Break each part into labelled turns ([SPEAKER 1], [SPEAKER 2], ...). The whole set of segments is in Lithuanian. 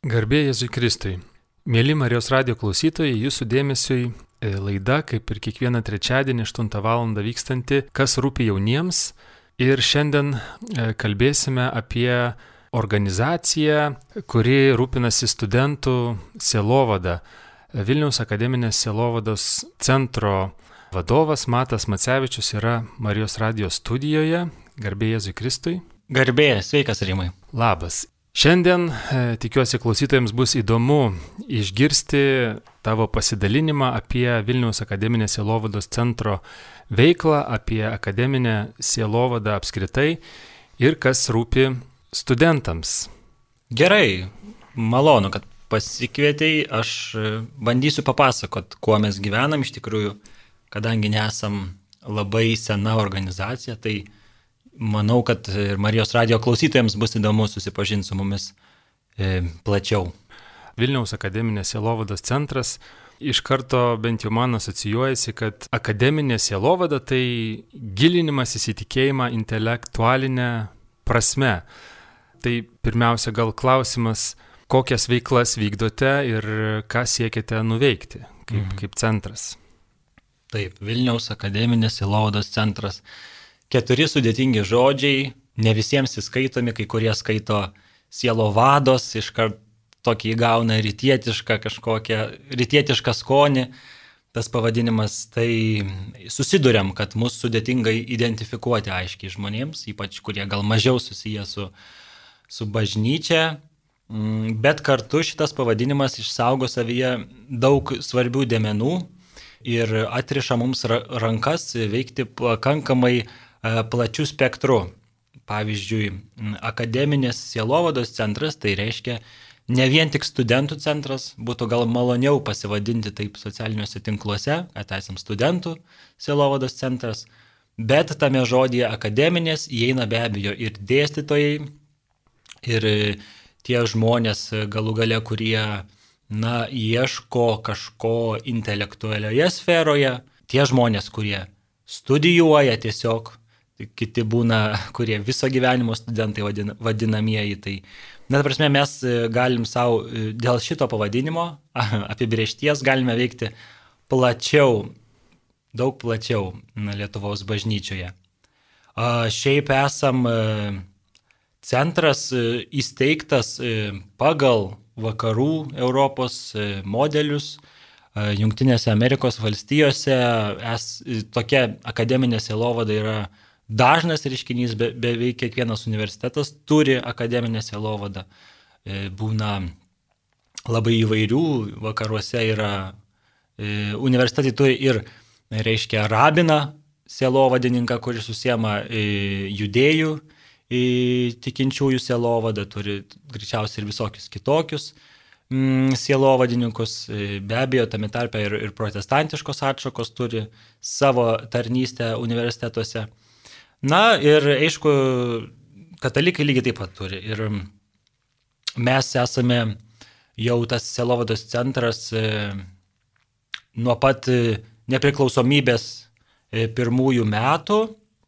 [SPEAKER 1] Garbė Jėzui Kristui. Mėly Marijos radio klausytojai, jūsų dėmesiui e, laida, kaip ir kiekvieną trečiadienį 8 val. vykstanti, kas rūpi jauniems. Ir šiandien e, kalbėsime apie organizaciją, kuri rūpinasi studentų sielovada. Vilniaus akademinės sielovados centro vadovas Matas Macevičius yra Marijos radio studijoje. Garbė Jėzui Kristui.
[SPEAKER 2] Garbė, sveikas Rimai.
[SPEAKER 1] Labas. Šiandien e, tikiuosi klausytojams bus įdomu išgirsti tavo pasidalinimą apie Vilniaus akademinės sielovados centro veiklą, apie akademinę sielovadą apskritai ir kas rūpi studentams.
[SPEAKER 2] Gerai, malonu, kad pasikvietei, aš e, bandysiu papasakot, kuo mes gyvenam iš tikrųjų, kadangi nesam labai sena organizacija, tai manau, kad ir Marijos radio klausytojams bus įdomu susipažinti su mumis e, plačiau.
[SPEAKER 1] Vilniaus akademinės sielovados centras iš karto bent jau man asocijuojasi, kad akademinė sielovada tai gilinimas įsitikėjimą intelektualinę prasme. Tai pirmiausia gal klausimas, kokias veiklas vykdote ir ką siekiate nuveikti kaip, mhm. kaip centras.
[SPEAKER 2] Taip, Vilniaus akademinės sielovados centras keturi sudėtingi žodžiai, ne visiems įskaitomi, kai kurie skaito sielo vados, iškart tokį įgauna rytietišką kažkokią, rytietišką skonį. Tas pavadinimas, tai susidurėm, kad mūsų sudėtingai identifikuoti aiškiai žmonėms, ypač kurie gal mažiau susiję su, su bažnyčia, mm, bet kartu šitas pavadinimas išsaugo savyje daug svarbių dėmenų ir atriša mums rankas veikti pakankamai plačių spektrų. Pavyzdžiui, akademinės sielovados centras tai reiškia ne vien tik studentų centras, būtų gal maloniau pasivadinti taip socialiniuose tinkluose, kad esam studentų sielovados centras, bet tame žodėje akademinės įeina be abejo ir dėstytojai, ir tie žmonės galų gale, kurie, na, ieško kažko intelektualioje sferoje, tie žmonės, kurie studijuoja tiesiog kiti būna, kurie viso gyvenimo studentai vadina, vadinamieji. Tai, na, prasme, mes e, galim savo e, dėl šito pavadinimo, apibriešties, galime veikti plačiau, daug plačiau Lietuvos bažnyčioje. Šiaip esam e, centras įsteigtas pagal vakarų Europos modelius. Junktinėse Amerikos valstijose es, tokia akademinė sielovada yra dažnas reiškinys, be, beveik kiekvienas universitetas turi akademinę sielovadą. E, būna labai įvairių, vakaruose yra, e, universitetai turi ir, reiškia, rabiną sielovadininką, kuris susiema e, judėjų tikinčiųjų sielovadą, turi greičiausiai ir visokius kitokius mm, sielovadininkus, be abejo, tame tarpe ir, ir protestantiškos atšakos turi savo tarnystę universitetuose. Na ir aišku, katalikai lygiai taip pat turi. Ir mes esame jau tas Selovados centras e, nuo pat e, nepriklausomybės e, pirmųjų metų.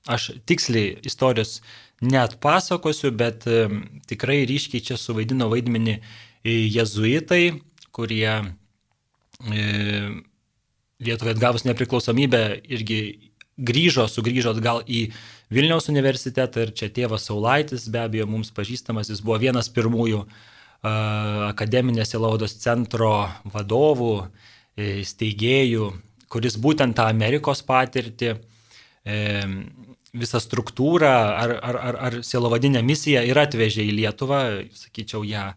[SPEAKER 2] Aš tiksliai istorijos net pasakosiu, bet tikrai ryškiai čia suvaidino vaidmenį jezuitai, kurie Lietuvai atgavus nepriklausomybę irgi grįžo, sugrįžo atgal į Vilniaus universitetą ir čia tėvas Saulaitis, be abejo, mums pažįstamas, jis buvo vienas pirmųjų akademinės Elaudos centro vadovų, e, steigėjų, kuris būtent tą Amerikos patirtį, e, visą struktūrą ar, ar, ar, ar sielovadinę misiją ir atvežė į Lietuvą, sakyčiau, ją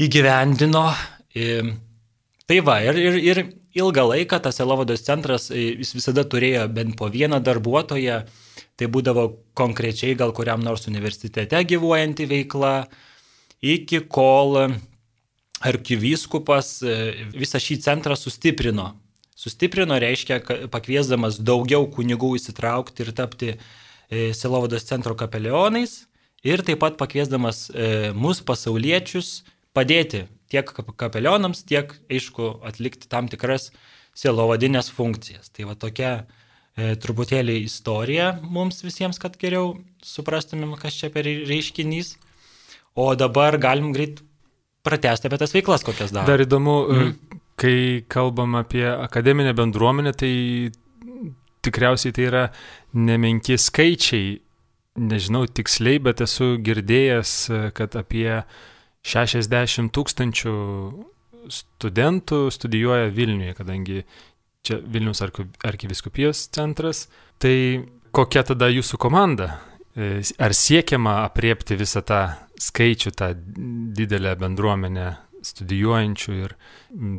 [SPEAKER 2] įgyvendino. E, tai va, ir, ir, ir ilgą laiką tas Elovados centras, jis visada turėjo bent po vieną darbuotoją, Tai būdavo konkrečiai gal kuriam nors universitete gyvuojanti veikla, iki kol arkivyskupas e, visą šį centrą sustiprino. Sustiprino reiškia, pakviesdamas daugiau kunigų įsitraukti ir tapti e, Silovados centro kapelionais ir taip pat pakviesdamas e, mus pasauliečius padėti tiek kapelionams, tiek, aišku, atlikti tam tikras silovadinės funkcijas. Tai va tokia e, truputėlį istoriją mums visiems, kad geriau suprastumėm, kas čia per reiškinys. O dabar galim greit pratesti apie tas veiklas, kokias daro.
[SPEAKER 1] Dar įdomu, mm. kai kalbam apie akademinę bendruomenę, tai tikriausiai tai yra nemenki skaičiai, nežinau tiksliai, bet esu girdėjęs, kad apie 60 tūkstančių studentų studijuoja Vilniuje, kadangi čia Vilnius arkiviskupijos centras. Tai kokia tada jūsų komanda? E, ar siekiama apriepti visą tą skaičių, tą didelę bendruomenę studijuojančių ir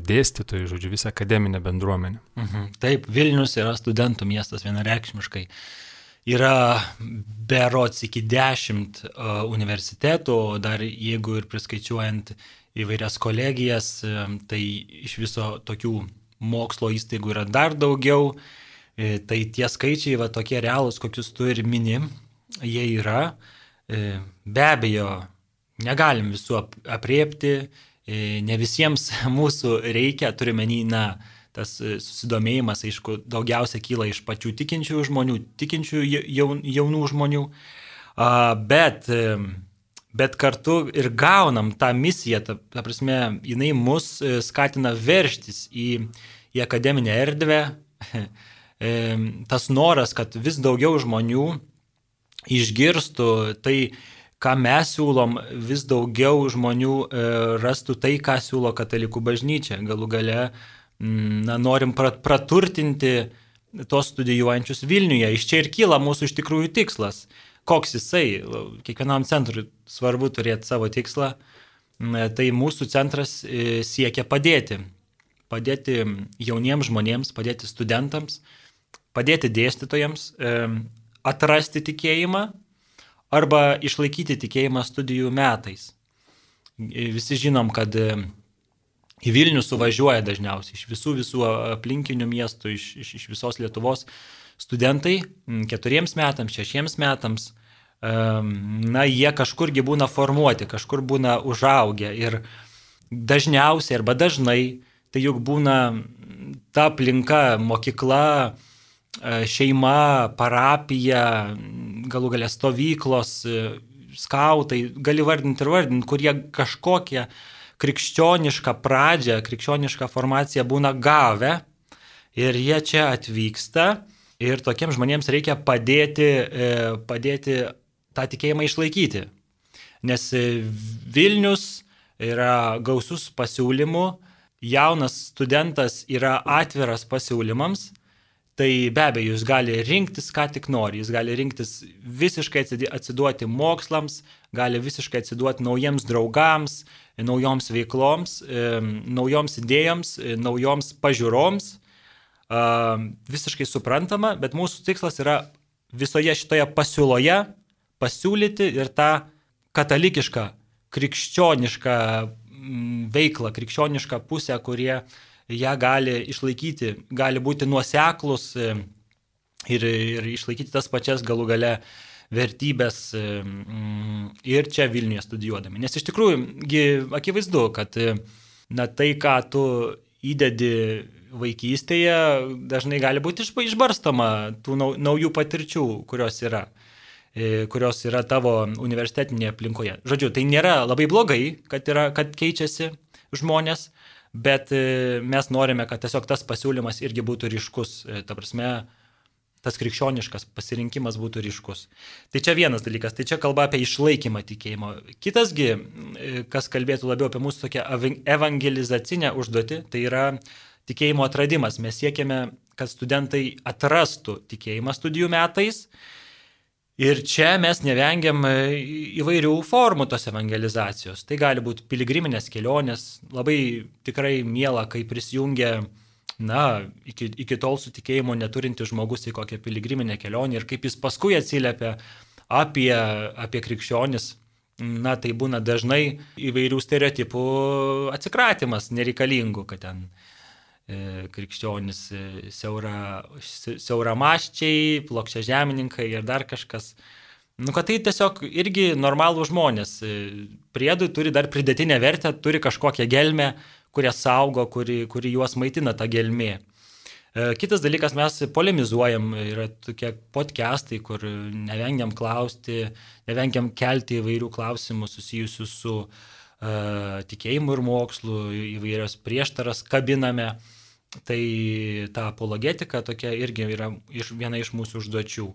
[SPEAKER 1] dėstytojų, žodžiu, visą akademinę bendruomenę?
[SPEAKER 2] Mhm. Taip, Vilnius yra studentų miestas vienareikšmiškai. Yra berots iki dešimt uh, universitetų, dar jeigu ir priskaičiuojant įvairias kolegijas, tai iš viso tokių mokslo įstaigų yra dar daugiau. E, tai tie skaičiai, va tokie realūs, kokius tu ir mini, jie yra. E, be abejo, negalim visų apriepti, e, ne visiems mūsų reikia, turime į, na, tas susidomėjimas, aišku, daugiausia kyla iš pačių tikinčių žmonių, tikinčių jaunų žmonių, bet bet kartu ir gaunam tą misiją, ta, ta prasme, jinai mus e, skatina verštis į, į akademinę erdvę. E, tas noras, kad vis daugiau žmonių išgirstų tai, ką mes siūlom, vis daugiau žmonių e, rastų tai, ką siūlo katalikų bažnyčia. Galų gale, na, norim praturtinti tos studijuojančius Vilniuje. Iš čia ir kyla mūsų iš tikrųjų tikslas koks jisai, kiekvienam centrui svarbu turėti savo tikslą, tai mūsų centras e, siekia padėti. Padėti jauniems žmonėms, padėti studentams, padėti dėstytojams, e, atrasti tikėjimą arba išlaikyti tikėjimą studijų metais. Visi žinom, kad į Vilnių suvažiuoja dažniausiai iš visų visų aplinkinių miestų, iš, iš, iš visos Lietuvos studentai keturiems metams, šešiems metams, na, jie kažkurgi būna formuoti, kažkur būna užaugę ir dažniausiai arba dažnai tai juk būna ta aplinka, mokykla, e, šeima, parapija, galų galę stovyklos, e, skautai, gali vardinti ir vardinti, kurie kažkokią krikščionišką pradžią, krikščionišką formaciją būna gavę ir jie čia atvyksta Ir tokiems žmonėms reikia padėti, e, padėti tą tikėjimą išlaikyti. Nes Vilnius yra gausus pasiūlymų, jaunas studentas yra atviras pasiūlymams, tai be abejo jis gali rinktis, ką tik nori, jis gali rinktis visiškai atsiduoti mokslams, gali visiškai atsiduoti naujiems draugams, naujoms veikloms, naujoms idėjoms, naujoms pažiūroms. Visiškai suprantama, bet mūsų tikslas yra visoje šitoje pasiūloje pasiūlyti ir tą katalikišką, krikščionišką veiklą, krikščionišką pusę, kurie ją gali išlaikyti, gali būti nuoseklus e, ir, ir išlaikyti tas pačias galų gale vertybės e, mm, ir čia Vilniuje studijuodami. Nes iš tikrųjų, akivaizdu, kad na, tai, ką tu įdedi vaikystėje dažnai gali būti išbarstama tų naujų patirčių, kurios yra e, kurios yra tavo universitetinėje aplinkoje. Žodžiu, tai nėra labai blogai, kad, yra, kad keičiasi žmonės, bet e, mes norime, kad tiesiog tas pasiūlymas irgi būtų ryškus, e, ta prasme, tas krikščioniškas pasirinkimas būtų ryškus. Tai čia vienas dalykas, tai čia kalba apie išlaikymą tikėjimo. Kitasgi, kas kalbėtų labiau apie mūsų tokią evangelizacinę užduotį, tai yra tikėjimo atradimas. Mes siekiame, kad studentai atrastų tikėjimą studijų metais. Ir čia mes nevengiam įvairių formų tos evangelizacijos. Tai gali būti piligriminės kelionės, labai tikrai miela, kai prisijungia, na, iki, iki tol su tikėjimu neturinti žmogus į kokią piligriminę kelionę ir kaip jis paskui atsiliepia apie, apie krikščionis. Na, tai būna dažnai įvairių stereotipų atsikratymas nereikalingų, kad ten E, krikščionis e, siaura, siauramaščiai, plokščia žemininkai ir dar kažkas. Nu, kad tai tiesiog irgi normalų žmonės. E, priedui turi dar pridėtinę vertę, turi kažkokią gelmę, kurią saugo, kuri, kuri juos maitina tą gelmė. Kitas dalykas, mes polemizuojam, yra tokie podcastai, kur nevengiam klausti, nevengiam kelti įvairių klausimų susijusių su uh, tikėjimų ir mokslų, įvairios prieštaras kabiname. Tai ta apologetika tokia irgi yra iš, viena iš mūsų užduočių.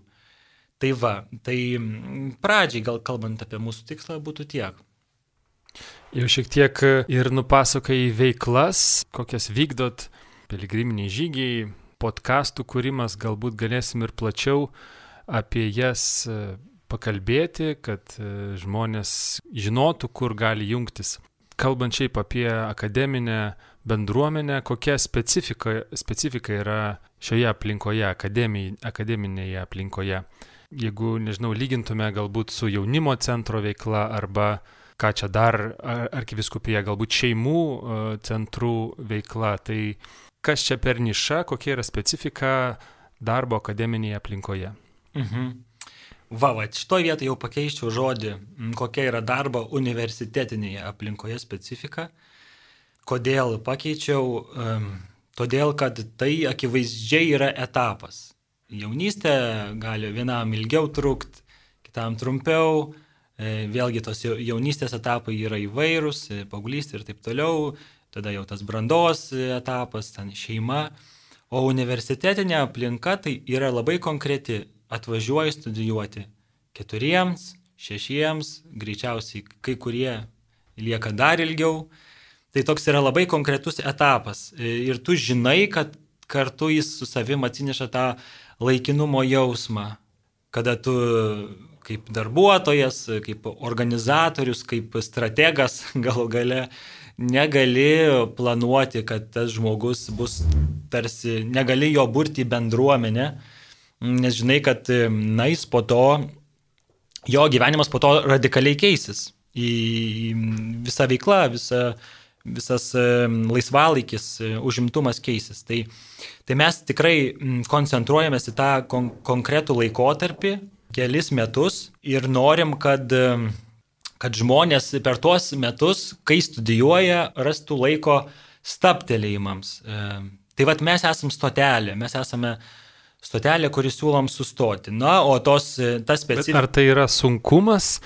[SPEAKER 2] Tai va, tai pradžiai gal kalbant apie mūsų tikslą būtų tiek.
[SPEAKER 1] Jau šiek tiek ir nupasakai veiklas, kokias vykdot, piligriminiai žygiai, podkastų kūrimas, galbūt galėsim ir plačiau apie jas e, pakalbėti, kad e, žmonės žinotų, kur gali jungtis. Kalbant šiaip apie akademinę bendruomenę, kokia specifika, specifika yra šioje aplinkoje, akademinėje aplinkoje. Jeigu, nežinau, lygintume galbūt su jaunimo centro veikla arba ką čia dar arkiviskupija, galbūt šeimų e, centrų veikla, tai kas čia per niša, kokia yra specifika darbo akademinėje aplinkoje.
[SPEAKER 2] Mhm. Va, va, šitoje vietoje jau pakeičiau žodį, kokia yra darbo universitetinėje aplinkoje specifika. Kodėl pakeičiau? Todėl, kad tai akivaizdžiai yra etapas. Jaunystė gali vienam ilgiau trukti, kitam trumpiau. E, vėlgi tos jaunystės etapai yra įvairūs, e, paauglystė ir taip toliau tada jau tas brandos etapas, ten šeima. O universitetinė aplinka tai yra labai konkreti. Atvažiuoji studijuoti keturiems, šešiems, greičiausiai kai kurie lieka dar ilgiau. Tai toks yra labai konkretus etapas. Ir tu žinai, kad kartu jis su savim atsineša tą laikinumo jausmą, kada tu kaip darbuotojas, kaip organizatorius, kaip strategas galų gale negali planuoti, kad tas žmogus bus tarsi, negali jo burti į bendruomenę, nes žinai, kad na, jis po to, jo gyvenimas po to radikaliai keisis. Į visą veiklą, visą, visas laisvalaikis, užimtumas keisis. Tai, tai mes tikrai koncentruojamės į tą kon konkretų laikotarpį, kelis metus ir norim, kad kad žmonės per tuos metus, kai studijuoja, rastų laiko staptelėjimams. E, tai vad mes esame stotelė, mes esame stotelė, kuri siūlom sustoti. Na, o tos, e, tas specifika.
[SPEAKER 1] Ar tai yra sunkumas?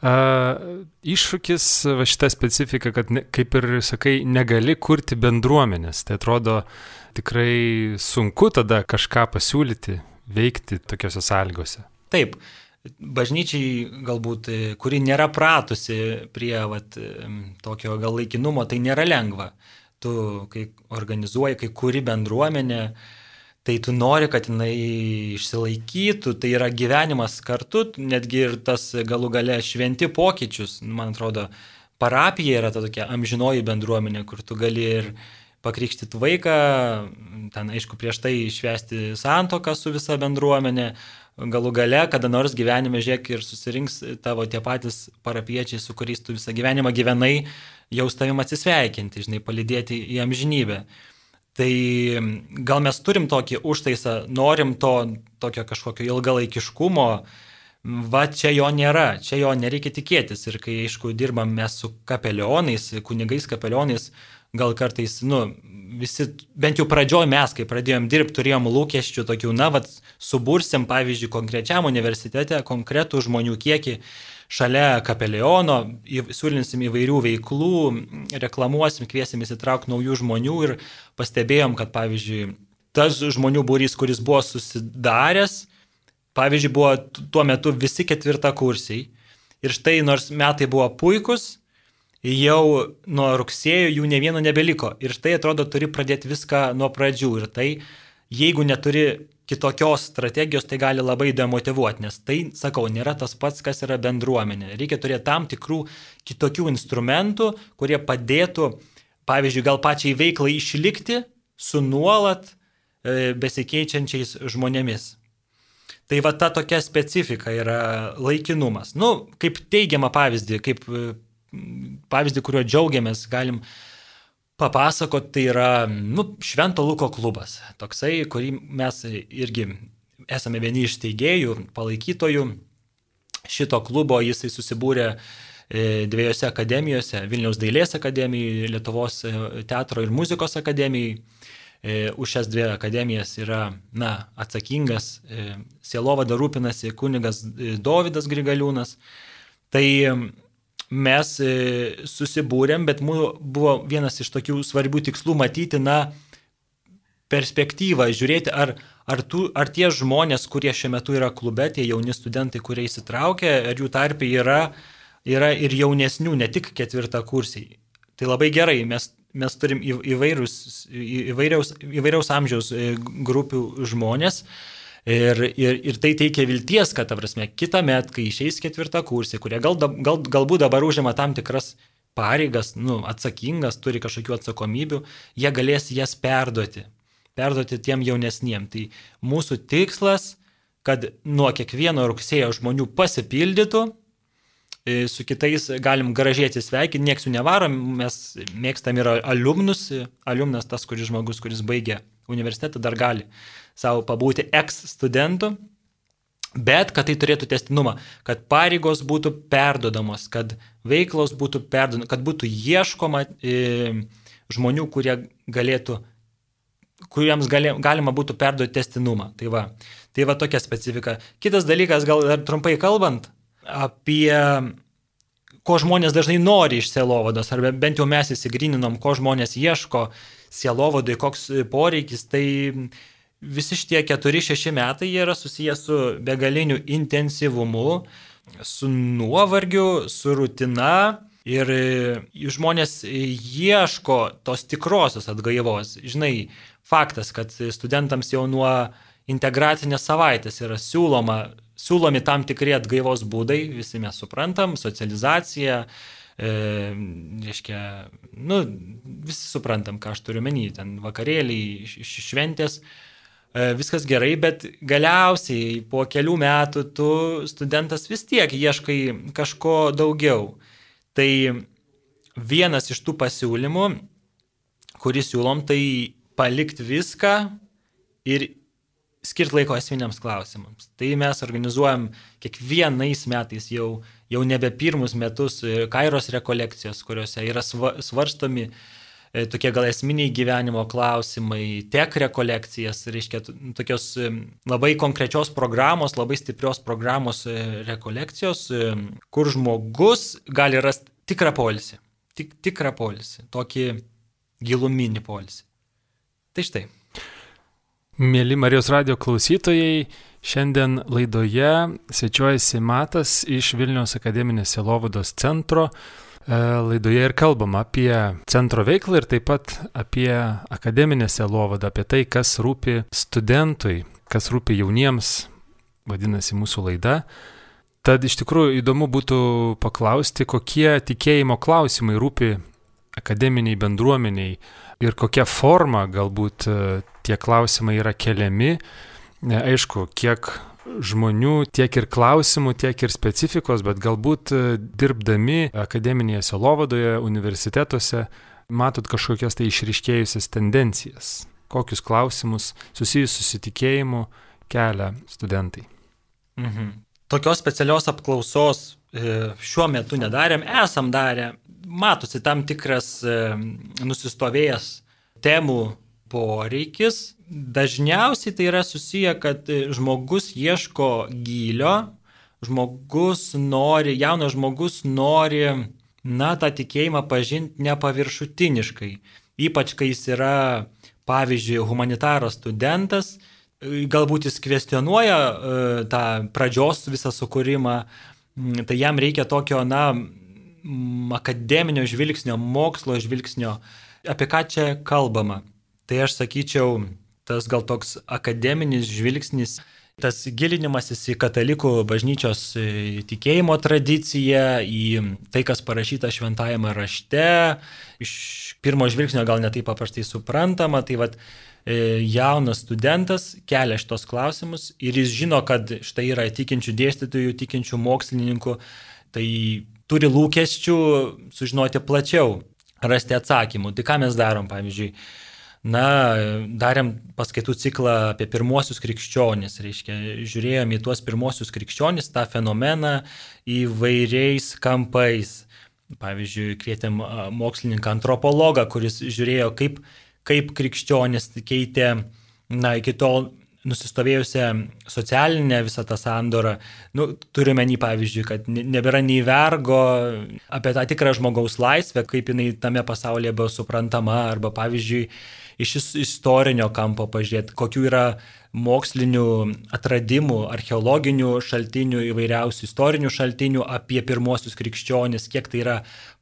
[SPEAKER 1] Uh, iššūkis va šitą specifiką, kad ne, kaip ir sakai, negali kurti bendruomenės. Tai atrodo tikrai sunku tada kažką pasiūlyti, veikti tokiuose sąlygose.
[SPEAKER 2] Taip, bažnyčiai galbūt, e, kuri nėra pratusi prie vat, tokio gal laikinumo, tai nėra lengva. Tu, kai organizuoji, kai kuri bendruomenė, tai tu nori, kad jinai išsilaikytų, tai yra gyvenimas kartu, netgi ir tas galų gale šventi pokyčius, man atrodo, parapija yra ta tokia amžinoji bendruomenė, kur tu gali ir pakrikštyti vaiką, ten aišku prieš tai išvesti santoką su visa bendruomenė, galų gale, kada nors gyvenime, žiūrėk, ir susirinks tavo tie patys parapiečiai, su kuriais tu visą gyvenimą gyvenai, jau su tavim atsisveikinti, žinai, palidėti į amžinybę. Tai gal mes turim tokį užtaisą, norim to tokio kažkokio ilgalaikiškumo, va čia jo nėra, čia jo nereikia tikėtis. Ir kai, aišku, dirbam mes su kapelionais, kunigais kapelionais, gal kartais, nu, visi, bent jau pradžioj mes, kai pradėjom dirbti, turėjom lūkesčių tokių, na, vad, subursim, pavyzdžiui, konkrečiam universitete konkretų žmonių kiekį šalia kapeliono, siūlinsim įvairių veiklų, reklamuosim, kviesim įsitraukti naujų žmonių ir pastebėjom, kad, pavyzdžiui, tas žmonių būrys, kuris buvo susidaręs, pavyzdžiui, buvo tuo metu visi ketvirta kursiai. Ir štai nors metai buvo puikus, jau nuo rugsėjo jų ne vieno nebeliko. Ir štai atrodo, turi pradėti viską nuo pradžių. Ir tai, jeigu neturi kitokios strategijos, tai gali labai demotivuoti, nes tai, sakau, nėra tas pats, kas yra bendruomenė. Reikia turėti tam tikrų kitokių instrumentų, kurie padėtų, pavyzdžiui, gal pačiai veiklai išlikti su nuolat e, besikeičiančiais žmonėmis. Tai va ta tokia specifika yra laikinumas. Nu, kaip teigiamą pavyzdį, kaip pavyzdį, kuriuo džiaugiamės, galim papasakot, tai yra nu, Švento Luko klubas. Toksai, kurį mes irgi esame vieni iš steigėjų, palaikytojų. Šito klubo jisai susibūrė e, dviejose akademijose - Vilniaus dailės akademijoje, Lietuvos e, teatro ir muzikos akademijoje. Už šias dvi akademijas yra na, atsakingas, sielovada rūpinasi kunigas Dovydas Grigaliūnas. Tai mes e, susibūrėm, bet mūsų buvo vienas iš tokių svarbių tikslų matyti, na, perspektyvą, žiūrėti, ar, ar, tu, ar tie žmonės, kurie šiuo metu yra klube, tie jauni studentai, kurie įsitraukia, ar jų tarpe yra, yra ir jaunesnių, ne tik ketvirtą kursiai. Tai labai gerai, mes, mes turim įvairius, įvairiaus, įvairiaus amžiaus e, grupių žmonės. Ir, ir, ir tai teikia vilties, kad, ta prasme, kitą metą, kai išeis ketvirtą kursį, kurie gal, gal, galbūt dabar užima tam tikras pareigas, nu, atsakingas, turi kažkokių atsakomybių, jie galės jas perduoti perduoti tiem jaunesniem. Tai mūsų tikslas, kad nuo kiekvieno rugsėjo žmonių pasipildytų, e, su kitais galim gražiai atsisveikinti, nieks jų nevarom, mes mėgstam ir alumnus, alumnas tas, kuris žmogus, kuris baigė universitetą, dar gali savo pabūti eks studentų, bet kad tai turėtų testinumą, kad pareigos būtų perdodamos, kad veiklos būtų perdodamos, kad būtų ieškoma e, žmonių, kurie galėtų kuriems gali, galima būtų perduoti testinumą. Tai va, tai va tokia specifika. Kitas dalykas, gal dar trumpai kalbant, apie ko žmonės dažnai nori iš sielovados, ar bent jau mes įsigryninom, ko žmonės ieško sielovadai, koks poreikis, tai visi šitie 4-6 metai yra susijęs su begaliniu intensyvumu, su nuovargiu, su rutina. Ir žmonės ieško tos tikrosios atgaivos. Žinai, faktas, kad studentams jau nuo integracinės savaitės yra siūloma, siūlomi tam tikri atgaivos būdai, visi mes suprantam, socializacija, e, reiškia, nu, visi suprantam, ką aš turiu menį, ten vakarėliai, šventės, e, viskas gerai, bet galiausiai po kelių metų tu studentas vis tiek ieškai kažko daugiau. Tai vienas iš tų pasiūlymų, kurį siūlom, tai palikti viską ir skirti laiko esminiams klausimams. Tai mes organizuojam kiekvienais metais jau, jau nebe pirmus metus e, kairos rekolekcijos, kuriuose yra svarstomi e, tokie gal esminiai gyvenimo klausimai, tek rekolekcijas, reiškia tokios e, labai konkrečios programos, labai stiprios programos rekolekcijos, kur žmogus gali rasti tikrą polisį, tik, tikrą polisį, tokį giluminį polisį. Tai štai.
[SPEAKER 1] Mėly Marijos radio klausytojai, šiandien laidoje svečiuojasi Matas iš Vilniaus akademinės Selovados centro. E, laidoje ir kalbam apie centro veiklą ir taip pat apie akademinę Selovadą, apie tai, kas rūpi studentui, kas rūpi jauniems, vadinasi mūsų laida. Tad iš tikrųjų įdomu būtų paklausti, kokie tikėjimo klausimai rūpi akademiniai bendruomeniai, ir kokia forma galbūt e, tie klausimai yra keliami. Aišku, kiek žmonių, tiek ir klausimų, tiek ir specifikos, bet galbūt e, dirbdami akademinėje selovadoje, universitetuose, matot kažkokias tai išriškėjusias tendencijas. Kokius klausimus susijusius su tikėjimu kelia studentai.
[SPEAKER 2] Mhm. Tokios specialios apklausos e, šiuo metu nedarėm, esam darę matosi tam tikras e, nusistovėjęs temų poreikis. Dažniausiai tai yra susiję, kad žmogus ieško gylio, žmogus nori, jaunas žmogus nori, na, tą tikėjimą pažinti nepaviršutiniškai. Ypač kai jis yra, pavyzdžiui, humanitaro studentas, galbūt jis kvestionuoja e, tą pradžios visą sukūrimą, tai jam reikia tokio, na, akademinio žvilgsnio, mokslo žvilgsnio, apie ką čia kalbama. Tai aš sakyčiau, tas gal toks akademinis žvilgsnis, tas gilinimasis į katalikų bažnyčios e, tikėjimo tradiciją, į tai, kas parašyta šventajame rašte, iš pirmo žvilgsnio gal netai paprastai suprantama, tai vad e, jaunas studentas kelia šitos klausimus ir jis žino, kad štai yra tikinčių dėstytojų, tikinčių mokslininkų, tai turi lūkesčių sužinoti plačiau, rasti atsakymų. Tai ką mes darom, pavyzdžiui, na, darėm paskaitų ciklą apie pirmosius krikščionis, reiškia, žiūrėjom į tuos pirmosius krikščionis, tą fenomeną įvairiais kampais. Pavyzdžiui, kvietėm mokslininką antropologą, kuris žiūrėjo, kaip, kaip krikščionis keitė, na, iki tol nusistovėjusią socialinę visą tą sandorą. Nu, turime nei pavyzdžiui, kad nebėra nei vergo apie tą tikrą žmogaus laisvę, kaip jinai tame pasaulyje buvo suprantama, arba pavyzdžiui, iš istorinio kampo pažiūrėti, kokiu yra mokslinių atradimų, archeologinių šaltinių, įvairiausių istorinių šaltinių apie pirmosius krikščionis, kiek tai yra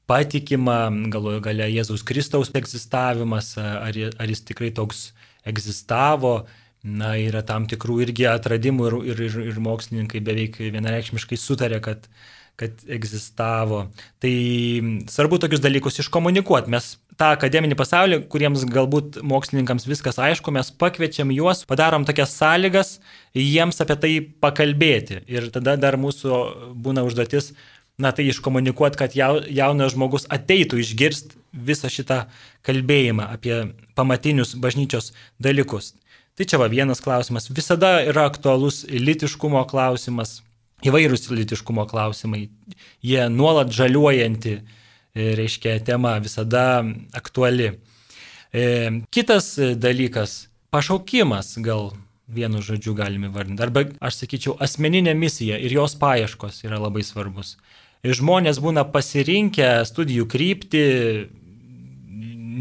[SPEAKER 2] patikima, galvoju, galia Jėzaus Kristaus egzistavimas, ar, ar jis tikrai toks egzistavo. Na, yra tam tikrų irgi atradimų ir, ir, ir, ir mokslininkai beveik vienareikšmiškai sutarė, kad, kad egzistavo. Tai svarbu tokius dalykus iškomunikuoti. Mes tą akademinį pasaulį, kuriems galbūt mokslininkams viskas aišku, mes pakviečiam juos, padarom tokias sąlygas jiems apie tai pakalbėti. Ir tada dar mūsų būna užduotis, na tai iškomunikuoti, kad jaunas žmogus ateitų išgirst visą šitą kalbėjimą apie pamatinius bažnyčios dalykus. Tai čia va vienas klausimas. Visada yra aktualus litiškumo klausimas, įvairūs litiškumo klausimai. Jie nuolat žaliuojanti, e, reiškia, tema visada aktuali. E, kitas dalykas - pašaukimas gal vienu žodžiu galime vardinti. Arba, aš sakyčiau, asmeninė misija ir jos paieškos yra labai svarbus. Žmonės būna pasirinkę studijų kryptį,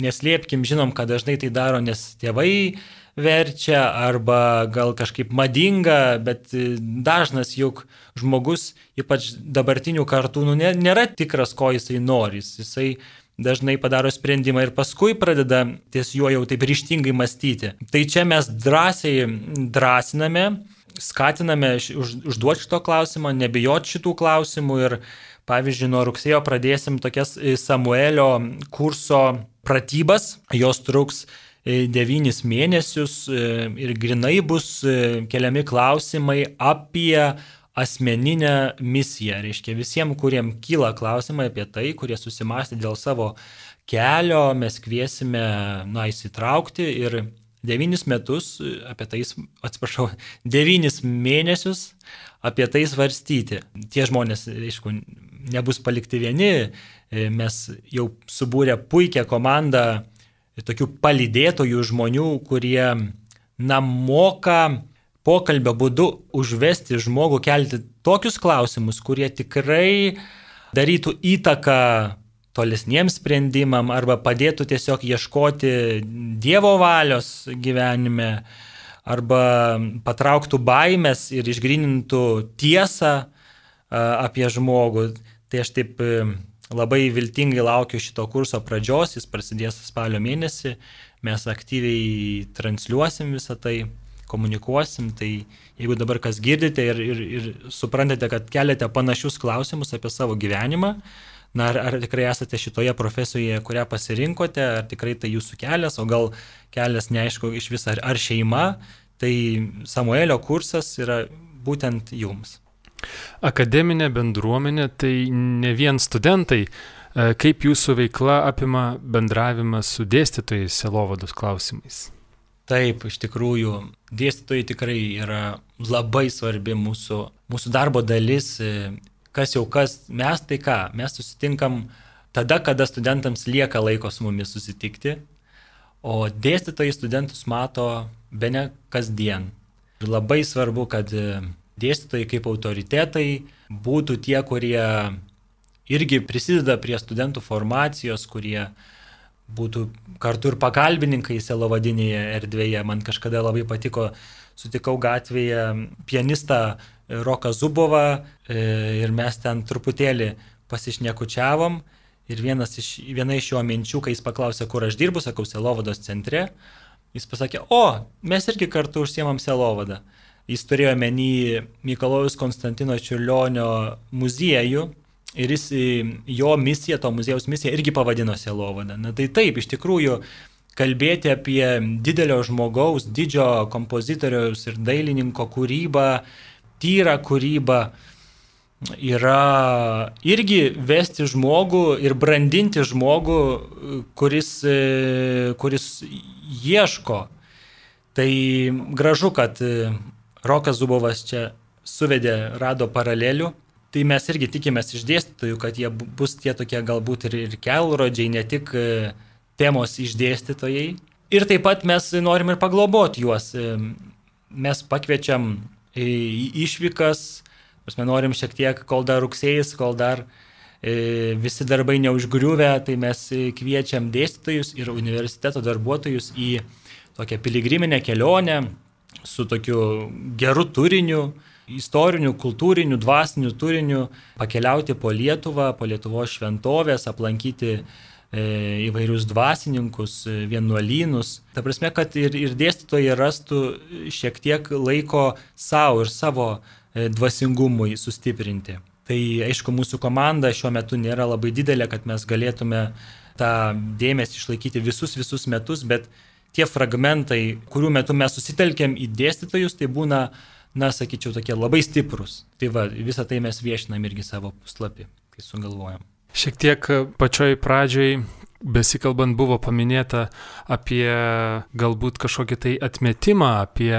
[SPEAKER 2] neslėpkim, žinom, kad dažnai tai daro, nes tėvai verčia arba gal kažkaip madinga, bet dažnas juk žmogus, ypač dabartinių kartų, nu, nėra tikras, ko jisai nori. Jisai dažnai padaro sprendimą ir paskui pradeda ties juo jau taip ryštingai mąstyti. Tai čia mes drąsiai drąsiname, skatiname už, užduoti šito klausimo, nebijoti šitų klausimų ir pavyzdžiui, nuo rugsėjo pradėsim tokias Samuelio kurso pratybas, jos truks E, devynis mėnesius e, ir grinai bus e, keliami klausimai apie asmeninę misiją. Reiškia, visiems, kuriem kyla klausimai apie tai, kurie susimastė dėl savo kelio, mes kviesime, na, įsitraukti ir devynis metus apie tai, atsiprašau, devynis mėnesius apie tai svarstyti. Tie žmonės, aišku, nebus palikti vieni, mes jau subūrę puikią komandą tokių palydėtojų žmonių, kurie, na, moka pokalbio būdu užvesti žmogų kelti tokius klausimus, kurie tikrai darytų įtaką tolesniems sprendimam arba padėtų tiesiog ieškoti Dievo valios gyvenime arba patrauktų baimės ir išgrinintų tiesą apie žmogų. Tai aš taip Labai viltingai laukiu šito kurso pradžios, jis prasidės spalio mėnesį, mes aktyviai transliuosim visą tai, komunikuosim, tai jeigu dabar kas girdite ir, ir, ir suprantate, kad keliate panašius klausimus apie savo gyvenimą, na ar, ar tikrai esate šitoje profesijoje, kurią pasirinkote, ar tikrai tai jūsų kelias, o gal kelias neaišku iš vis ar, ar šeima, tai Samuelio kursas yra būtent jums.
[SPEAKER 1] Akademinė bendruomenė tai ne vien studentai. E, kaip jūsų veikla apima bendravimą su dėstytojais selovados klausimais?
[SPEAKER 2] Taip, iš tikrųjų, dėstytojai tikrai yra labai svarbi mūsų, mūsų darbo dalis. E, kas jau kas, mes tai ką, mes susitinkam tada, kada studentams lieka laiko su mumis susitikti, o dėstytojai studentus mato be ne kasdien. Ir labai svarbu, kad e, dėstytojai kaip autoritetai būtų tie, kurie irgi prisideda prie studentų formacijos, kurie būtų kartu ir pagalbininkai selovadinėje erdvėje. Man kažkada labai patiko, sutikau gatvėje pianistą Roką Zubovą e, ir mes ten truputėlį pasišnekučiavom. Ir iš, viena iš jo minčių, kai jis paklausė, kur aš dirbu, sakau, Selovados centre, jis pasakė, o, mes irgi kartu užsiemam Selovadą. Jis turėjo menį Mikalojus Konstantino Čiurlionio muziejų ir jis jo misiją, to muziejaus misiją irgi pavadino Selovada. Na tai taip, iš tikrųjų, kalbėti apie didelio žmogaus, didžio kompozitoriaus ir dailininko kūrybą, tyrą kūrybą, yra irgi vesti žmogų ir brandinti žmogų, kuris, kuris ieško. Tai gražu, kad Rokas Zubovas čia suvedė, rado paralelių. Tai mes irgi tikimės iš dėstytojų, kad jie bus tie tokie galbūt ir, ir kelrodžiai, ne tik e, temos išdėstytojai. Ir taip pat mes norim ir pagloboti juos. E, mes pakviečiam į išvykas, mes norim šiek tiek, kol dar rugsėjas, kol dar e, visi darbai neužgriuvę, tai mes kviečiam dėstytojus ir universiteto darbuotojus į tokią piligriminę kelionę su tokiu geru turiniu, istoriniu, kultūriniu, dvasiniu turiniu, pakeliauti po Lietuvą, po Lietuvos šventovės, aplankyti E, įvairius dvasininkus, e, vienuolynus. Ta prasme, kad ir, ir dėstytojai rastų šiek tiek laiko savo ir savo e, dvasingumui sustiprinti. Tai aišku, mūsų komanda šiuo metu nėra labai didelė, kad mes galėtume tą dėmesį išlaikyti visus visus metus, bet tie fragmentai, kurių metu mes susitelkėm į dėstytojus, tai būna, na, sakyčiau, tokie labai stiprus. Tai va, visą tai mes viešinam irgi savo puslapį, kai sugalvojam.
[SPEAKER 1] Šiek tiek pačioj pradžioj besikalbant buvo paminėta apie galbūt kažkokį tai atmetimą, apie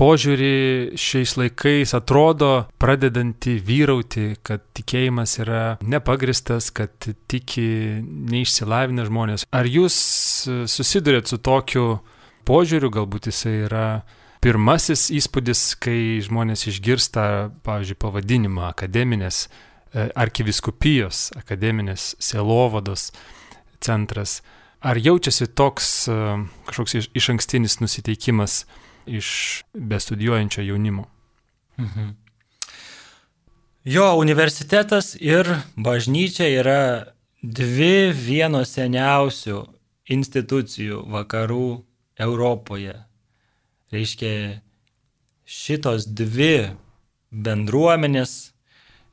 [SPEAKER 1] požiūrį šiais laikais atrodo pradedantį vyrauti, kad tikėjimas yra nepagristas, kad tiki neišsilavinę žmonės. Ar jūs susidurėt su tokiu požiūriu, galbūt jisai yra pirmasis įspūdis, kai žmonės išgirsta, pavyzdžiui, pavadinimą akademinės E, arkiviskupijos akademinės sielovados centras. Ar jaučiasi toks e, kažkoks iš ankstinis nusiteikimas iš bestudijuojančio jaunimo? Mhm.
[SPEAKER 2] Jo, universitetas ir bažnyčia yra dvi vienos seniausių institucijų vakarų Europoje. Reiškia, šitos dvi bendruomenės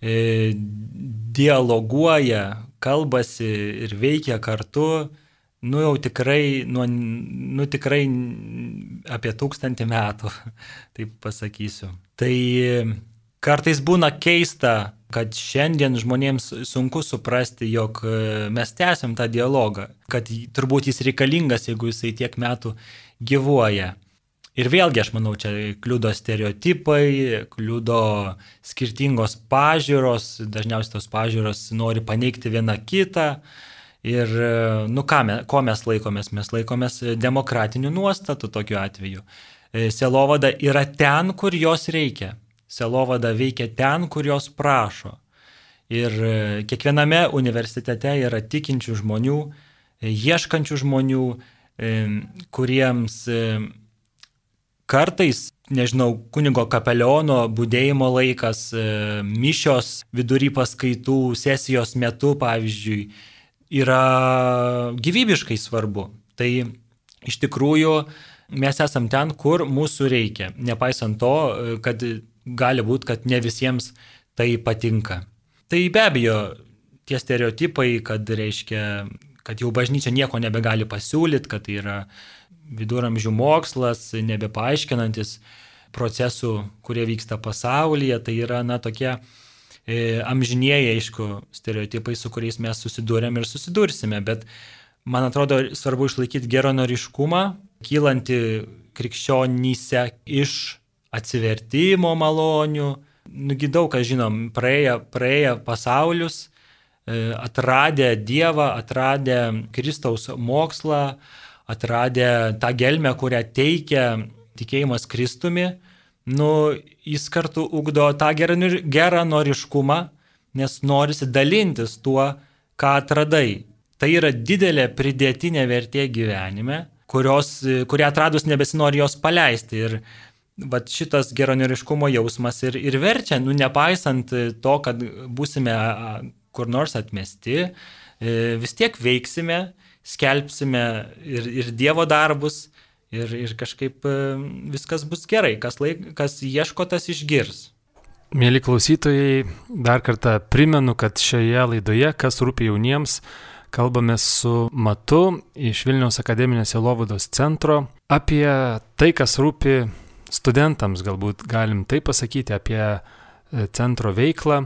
[SPEAKER 2] E, dialoguoja, kalbasi ir veikia kartu, nu jau tikrai, nu, nu tikrai apie tūkstantį metų, taip pasakysiu. Tai kartais būna keista, kad šiandien žmonėms sunku suprasti, jog mes tęsiam tą dialogą, kad turbūt jis reikalingas, jeigu jisai tiek metų gyvuoja. Ir vėlgi, aš manau, čia kliudo stereotipai, kliudo skirtingos pažiūros, dažniausiai tos pažiūros nori paneigti vieną kitą. Ir, nu, ką, me, ko mes laikomės? Mes laikomės demokratinių nuostatų tokiu atveju. E, selovada yra ten, kur jos reikia. Selovada veikia ten, kur jos prašo. Ir e, kiekviename universitete yra tikinčių žmonių, e, ieškančių žmonių, kuriems kartais, nežinau, kunigo kapeliono būdėjimo laikas, e, mišios vidury paskaitų, sesijos metu, pavyzdžiui, yra gyvybiškai svarbu. Tai iš tikrųjų mes esam ten, kur mūsų reikia, nepaisant to, kad gali būti, kad ne visiems tai patinka. Tai be abejo, tie stereotipai, kad reiškia, kad jau bažnyčia nieko nebegali pasiūlyti, kad tai yra viduramžių mokslas, nebepaaiškinantis procesų, kurie vyksta pasaulyje, tai yra, na, tokie amžinieji, aišku, stereotipai, su kuriais mes susidūrėm ir susidursime, bet man atrodo svarbu išlaikyti geronoriškumą, kylanti krikščionyse iš atsivertimo malonių, nugi daug ką žinom, praėję, praėję pasaulius, e, atradę Dievą, atradę Kristaus mokslą, atradę tą gelmę, kurią teikia tikėjimas Kristumi, nu, jis kartu ugdo tą geranoriškumą, nes norisi dalintis tuo, ką atradai. Tai yra didelė pridėtinė vertė gyvenime, kurios, kurią atradus nebesinori jos paleisti. Ir vat, šitas geranoriškumo jausmas ir, ir verčia, nu, nepaisant to, kad būsime kur nors atmesti, e, vis tiek veiksime skelbsime ir, ir Dievo darbus, ir, ir kažkaip e, viskas bus gerai, kas, laik, kas ieško, tas išgirs.
[SPEAKER 1] Mėly klausytojai, dar kartą primenu, kad šioje laidoje, kas rūpi jauniems, kalbame su Matu iš Vilniaus akademinės Elovados centro apie tai, kas rūpi studentams, galbūt galim tai pasakyti apie e, centro veiklą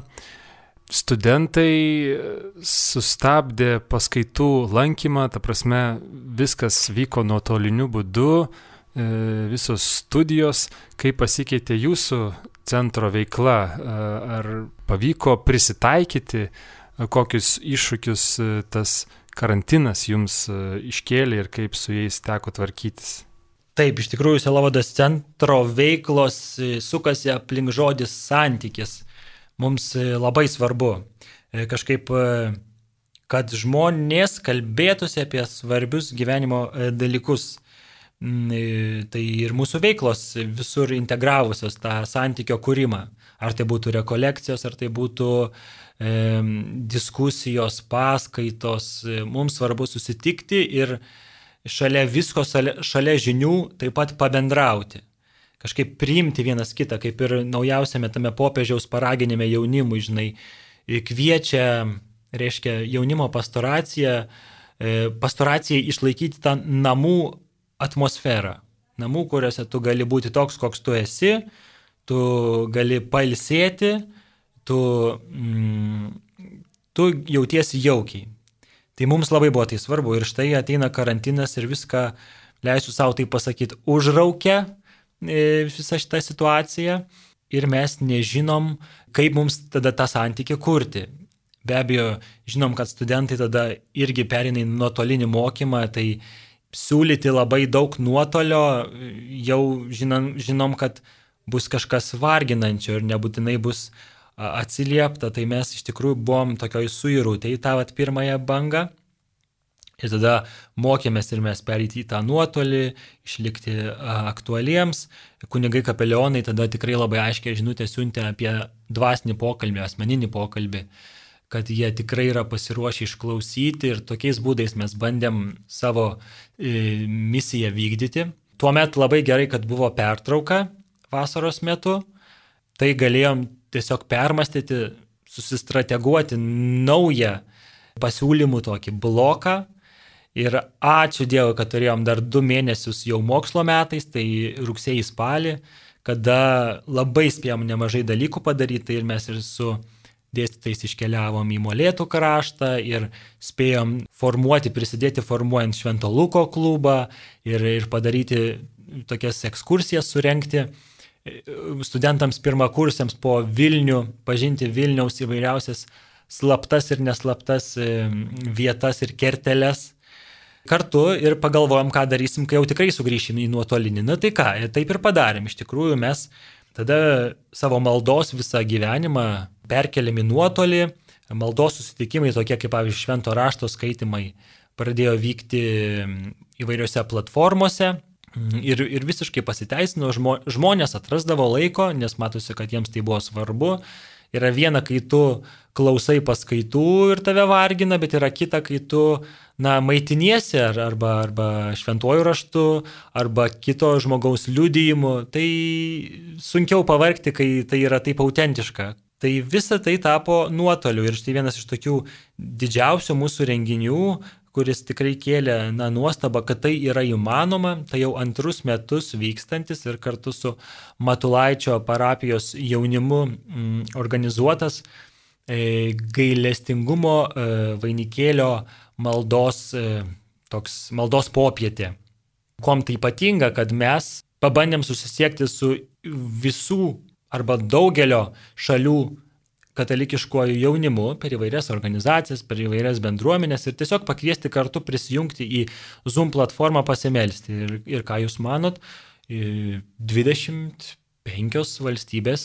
[SPEAKER 1] studentai sustabdė paskaitų lankymą, ta prasme viskas vyko nuotoliniu būdu, e, visos studijos, kaip pasikeitė jūsų centro veikla, e, ar pavyko prisitaikyti, e, kokius iššūkius tas karantinas jums iškėlė ir kaip su jais teko tvarkytis.
[SPEAKER 2] Taip, iš tikrųjų, Selovados centro veiklos sukasi aplink žodis santykis. Mums labai svarbu kažkaip, kad žmonės kalbėtųsi apie svarbius gyvenimo dalykus. Mm, tai ir mūsų veiklos visur integravusios tą santykio kūrimą. Ar tai būtų rekolekcijos, ar tai būtų e, diskusijos, paskaitos. Mums svarbu susitikti ir šalia visko, šalia žinių taip pat pabendrauti. Kažkaip priimti vienas kitą, kaip ir naujausiame tame popiežiaus paraginime jaunimui, žinai, kviečia, reiškia, jaunimo pastoraciją, e, pastoracijai išlaikyti tą namų atmosferą. Namų, kuriuose tu gali būti toks, koks tu esi, tu gali pailsėti, tu, mm, tu jautiesi jaukiai. Tai mums labai buvo tai svarbu ir štai ateina karantinas ir viską, leisiu savo tai pasakyti, užraukia visą šitą situaciją ir mes nežinom, kaip mums tada tą santykį kurti. Be abejo, žinom, kad studentai tada irgi perina į nuotolinį mokymą, tai siūlyti labai daug nuotolio, jau žinom, žinom, kad bus kažkas varginančio ir nebūtinai bus atsiliepta, tai mes iš tikrųjų buvom tokioj suirūtė į tą vat, pirmąją bangą. Ir tada mokėmės ir mes perėti į tą nuotolį, išlikti aktualiems. Kunigai kapelionai tada tikrai labai aiškiai žinutę siuntė apie dvasinį pokalbį, asmeninį pokalbį. Kad jie tikrai yra pasiruošę išklausyti ir tokiais būdais mes bandėm savo e, misiją vykdyti. Tuomet labai gerai, kad buvo pertrauka vasaros metu, tai galėjom tiesiog permastyti, susistrateguoti naują pasiūlymų tokį bloką. Ir ačiū Dievui, kad turėjom dar du mėnesius jau mokslo metais, tai rugsėjai spalį, kada labai spėjom nemažai dalykų padaryti ir mes ir su dėstytais iškeliavom į Molėtų kraštą ir spėjom formuoti, prisidėti formuojant Švento Luko klubą ir, ir padaryti tokias ekskursijas surenkti studentams pirmakursiams po Vilnių, pažinti Vilniaus įvairiausias slaptas ir neslaptas vietas ir kerteles. Kartu ir pagalvojom, ką darysim, kai jau tikrai sugrįšim į nuotolinį. Na tai ką, taip ir padarėm. Iš tikrųjų mes tada savo maldos visą gyvenimą perkeliami nuotolį, maldos susitikimai tokie kaip, pavyzdžiui, švento rašto skaitimai pradėjo vykti įvairiose platformose ir, ir visiškai pasiteisino, žmonės atrasdavo laiko, nes matosi, kad jiems tai buvo svarbu. Yra viena, kai tu klausai paskaitų ir tave vargina, bet yra kita, kai tu, na, maitiniesi ar, arba, arba šventuoju raštu, arba kito žmogaus liudijimu. Tai sunkiau pavargti, kai tai yra taip autentiška, Tai visa tai tapo nuotoliu ir štai vienas iš tokių didžiausių mūsų renginių, kuris tikrai kėlė na, nuostabą, kad tai yra įmanoma, tai jau antrus metus vykstantis ir kartu su Matulaičio parapijos jaunimu m, mm, organizuotas e, gailestingumo e, vainikėlio maldos, e, toks maldos popietė. Kuom tai ypatinga, kad mes pabandėm susisiekti su visų arba daugelio šalių katalikiškuoju jaunimu per įvairias organizacijas, per įvairias bendruomenės ir tiesiog pakviesti kartu prisijungti į Zoom platformą pasimelsti. Ir, ir ką Jūs manot, 25 valstybės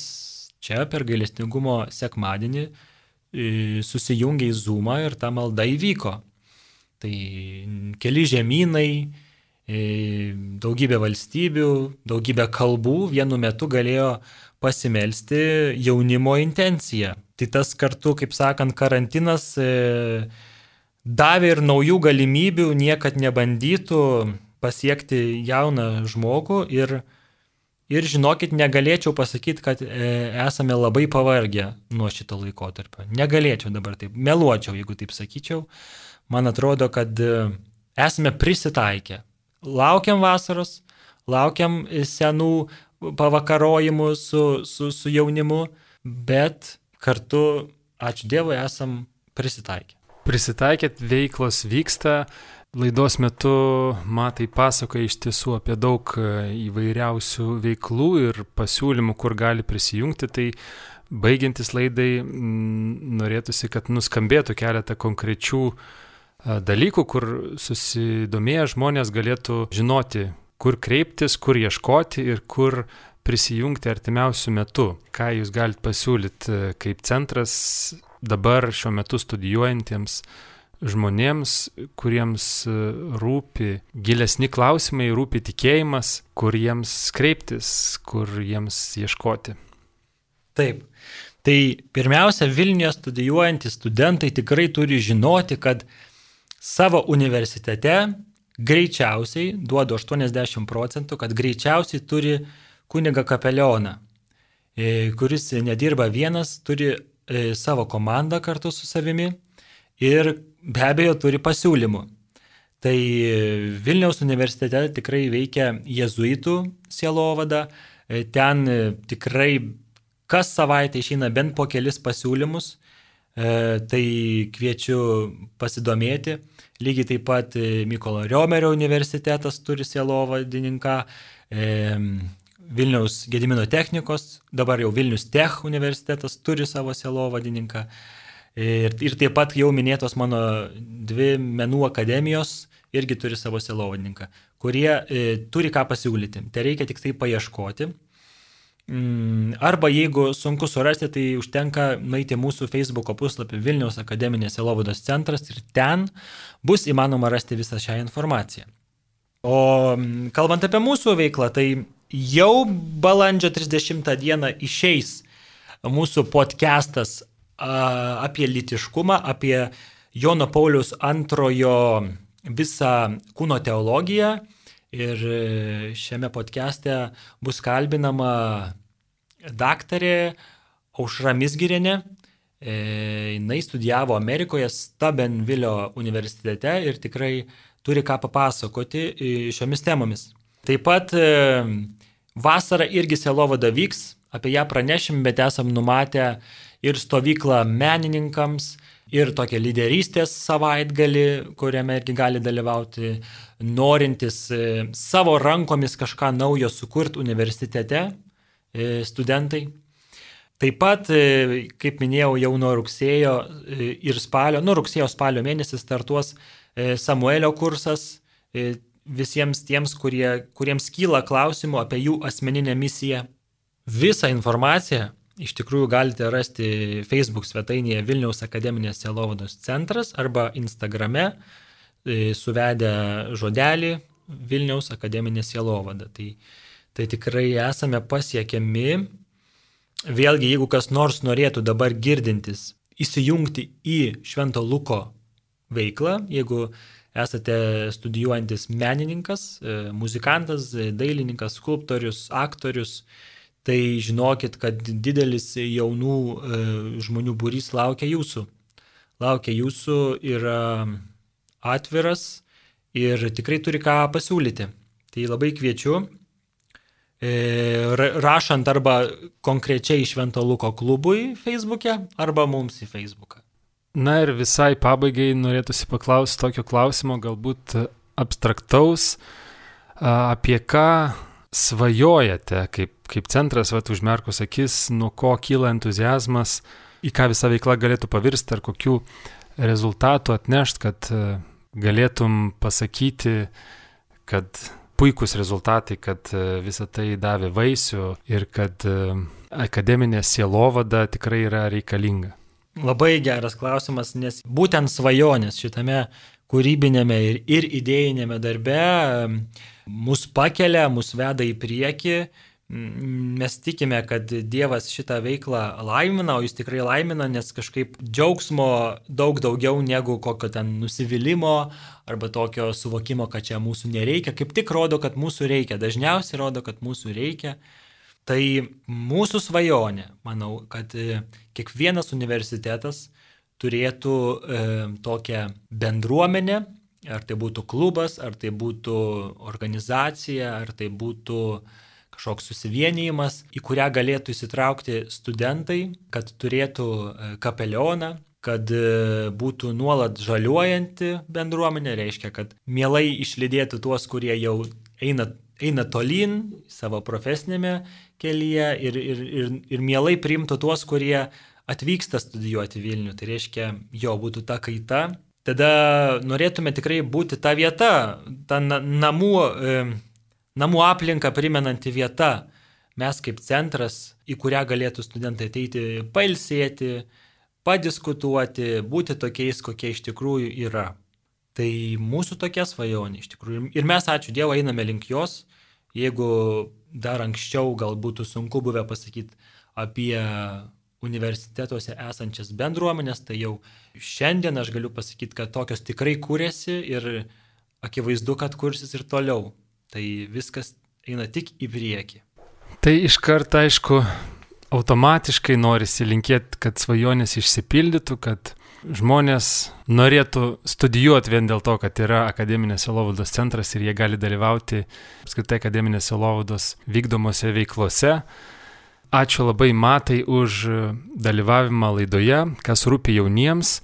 [SPEAKER 2] čia per gailestingumo sekmadienį susijungė į Zoomą ir ta malda įvyko. Tai keli žemynai, daugybė valstybių, daugybė kalbų vienu metu galėjo pasimelsti jaunimo intenciją. Tai tas kartu, kaip sakant, karantinas e, davė ir naujų galimybių, niekad nebandytų pasiekti jauną žmogų ir, ir žinokit, negalėčiau pasakyti, kad e, esame labai pavargę nuo šito laikotarpio. Negalėčiau dabar taip, meluočiau, jeigu taip sakyčiau. Man atrodo, kad e, esame prisitaikę. Laukiam vasaros, laukiam senų pavakarojimų su, su, su jaunimu, bet kartu, ačiū Dievui, esam prisitaikę.
[SPEAKER 1] Prisitaikėt, veiklos vyksta. Laidos metu matai pasakoja iš tiesų apie daug e, įvairiausių veiklų ir pasiūlymų, kur gali prisijungti. Tai baigiantis laidai m, norėtųsi, kad nuskambėtų keletą konkrečių a, dalykų, kur susidomėję žmonės galėtų žinoti, kur kreiptis, kur ieškoti ir kur prisijungti artimiausių metų. Ką jūs galite pasiūlyti e, kaip centras dabar šiuo metu studijuojantiems žmonėms, kuriems e, rūpi gilesni klausimai, rūpi tikėjimas, kur jiems kreiptis, kur jiems ieškoti.
[SPEAKER 2] Taip. Tai pirmiausia, Vilniuje studijuojantys studentai tikrai turi žinoti, kad savo universitete greičiausiai, duodu 80 procentų, kad greičiausiai turi kuniga kapelioną, e, kuris nedirba vienas, turi e, savo komandą kartu su savimi ir be abejo turi pasiūlymų. Tai Vilniaus universitete tikrai veikia jezuitų sielovada, e, ten tikrai kas savaitę išeina bent po kelis pasiūlymus, tai kviečiu pasidomėti. Lygiai taip pat Mykolo Riomerio universitetas turi sielovadininką, Vilniaus Gedimino technikos, dabar jau Vilnius Tech universitetas turi savo selovadininką. Ir, ir taip pat jau minėtos mano dvi menų akademijos irgi turi savo selovadininką, kurie e, turi ką pasiūlyti. Tai reikia tik tai paieškoti. Mm, arba jeigu sunku surasti, tai užtenka nueiti mūsų Facebook puslapį Vilniaus akademinės selovados centras ir ten bus įmanoma rasti visą šią informaciją. O mm, kalbant apie mūsų veiklą, tai jau balandžio 30 dieną išeis mūsų podcastas apie litiškumą, apie Jono Paulius antrojo visą kūno teologiją. Ir šiame podcast'e bus kalbinama daktarė Aušra Misgirinė. E, Jis studijavo Amerikoje Stabenvilio universitete ir tikrai turi ką papasakoti šiomis temomis. Taip pat e, Vasara irgi selovada vyks, apie ją pranešim, bet esam numatę ir stovyklą menininkams, ir tokią lyderystės savaitgalį, kuriame irgi gali dalyvauti norintis e, savo rankomis kažką naujo sukurti universitete e, studentai. Taip pat, e, kaip minėjau, jau nuo rugsėjo ir spalio, nuo rugsėjo spalio mėnesį startuos Samuelio kursas visiems tiems, kurie, kuriems kyla klausimų apie jų asmeninę misiją. Visą informaciją iš tikrųjų galite rasti Facebook svetainėje Vilniaus akademinės selovados centras arba Instagrame e, suvedę žodelį Vilniaus akademinė selovada. Tai, tai tikrai esame pasiekiami. Vėlgi, jeigu kas nors norėtų dabar girdintis įsijungti į Švento Luko veiklą, jeigu esate studijuojantis menininkas, e, muzikantas, e, dailininkas, skulptorius, aktorius, tai žinokit, kad didelis jaunų e, žmonių būrys laukia jūsų. Laukia jūsų, yra atviras ir tikrai turi ką pasiūlyti. Tai labai kviečiu, rašant arba konkrečiai Švento Luko klubui Facebook'e, arba mums į Facebooką.
[SPEAKER 1] Na ir visai pabaigai norėtųsi paklausti tokio klausimo, galbūt abstraktaus, apie ką svajojate kaip, kaip centras, va, užmerkus akis, nuo ko kyla entuzijazmas, į ką visa veikla galėtų pavirsti, ar kokių rezultatų atnešt, kad galėtum pasakyti, kad puikūs rezultatai, kad visa tai davė vaisių ir kad akademinė sielovada tikrai yra reikalinga.
[SPEAKER 2] Labai geras klausimas, nes būtent svajonės šitame kūrybinėme ir, ir idėjinėme darbe mus pakelia, mus veda į priekį. Mes tikime, kad Dievas šitą veiklą laimina, o jis tikrai laimina, nes kažkaip džiaugsmo daug daugiau negu kokio ten nusivylimų arba tokio suvokimo, kad čia mūsų nereikia. Kaip tik rodo, kad mūsų reikia. Dažniausiai rodo, kad mūsų reikia. Tai mūsų svajonė, manau, kad e, kiekvienas universitetas turėtų e, tokią bendruomenę, ar tai būtų klubas, ar tai būtų organizacija, ar tai būtų kažkoks susivienijimas, į kurią galėtų įsitraukti studentai, kad turėtų e, kapelioną, kad e, būtų nuolat žaliuojanti bendruomenė, reiškia, kad mielai išlydėtų tuos, kurie jau eina, eina tolyn savo profesinėme kelyje ir, ir, ir, ir mielai priimtų tuos, kurie atvyksta studijuoti Vilnių. Tai reiškia, jo būtų ta kaita. Tada norėtume tikrai būti ta vieta, ta namų, namų aplinką primenanti vieta. Mes kaip centras, į kurią galėtų studentai ateiti pailsėti, padiskutuoti, būti tokiais, kokie iš tikrųjų yra. Tai mūsų tokia svajonė iš tikrųjų. Ir mes, ačiū Dievui, einame link jos. Jeigu dar anksčiau gal būtų sunku buvę pasakyti apie universitetuose esančias bendruomenės, tai jau šiandien aš galiu pasakyti, kad tokios tikrai kūrėsi ir akivaizdu, kad kursis ir toliau. Tai viskas eina tik į priekį.
[SPEAKER 1] Tai iš karto, aišku, automatiškai norisi linkėti, kad svajonės išsipildytų, kad žmonės norėtų studijuoti vien dėl to, kad yra akademinės Elovados centras ir jie gali dalyvauti apskritai akademinės Elovados vykdomose veiklose. Ačiū labai Matai už dalyvavimą laidoje, kas rūpi jauniems.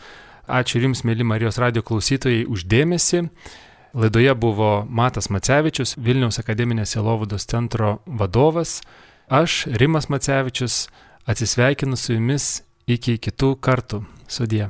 [SPEAKER 1] Ačiū ir Jums, mėly Marijos radio klausytojai, uždėmesi. Laidoje buvo Matas Macevičius, Vilniaus akademinės Elovados centro vadovas. Aš, Rimas Macevičius, atsisveikinu su Jumis iki kitų kartų. Sudie.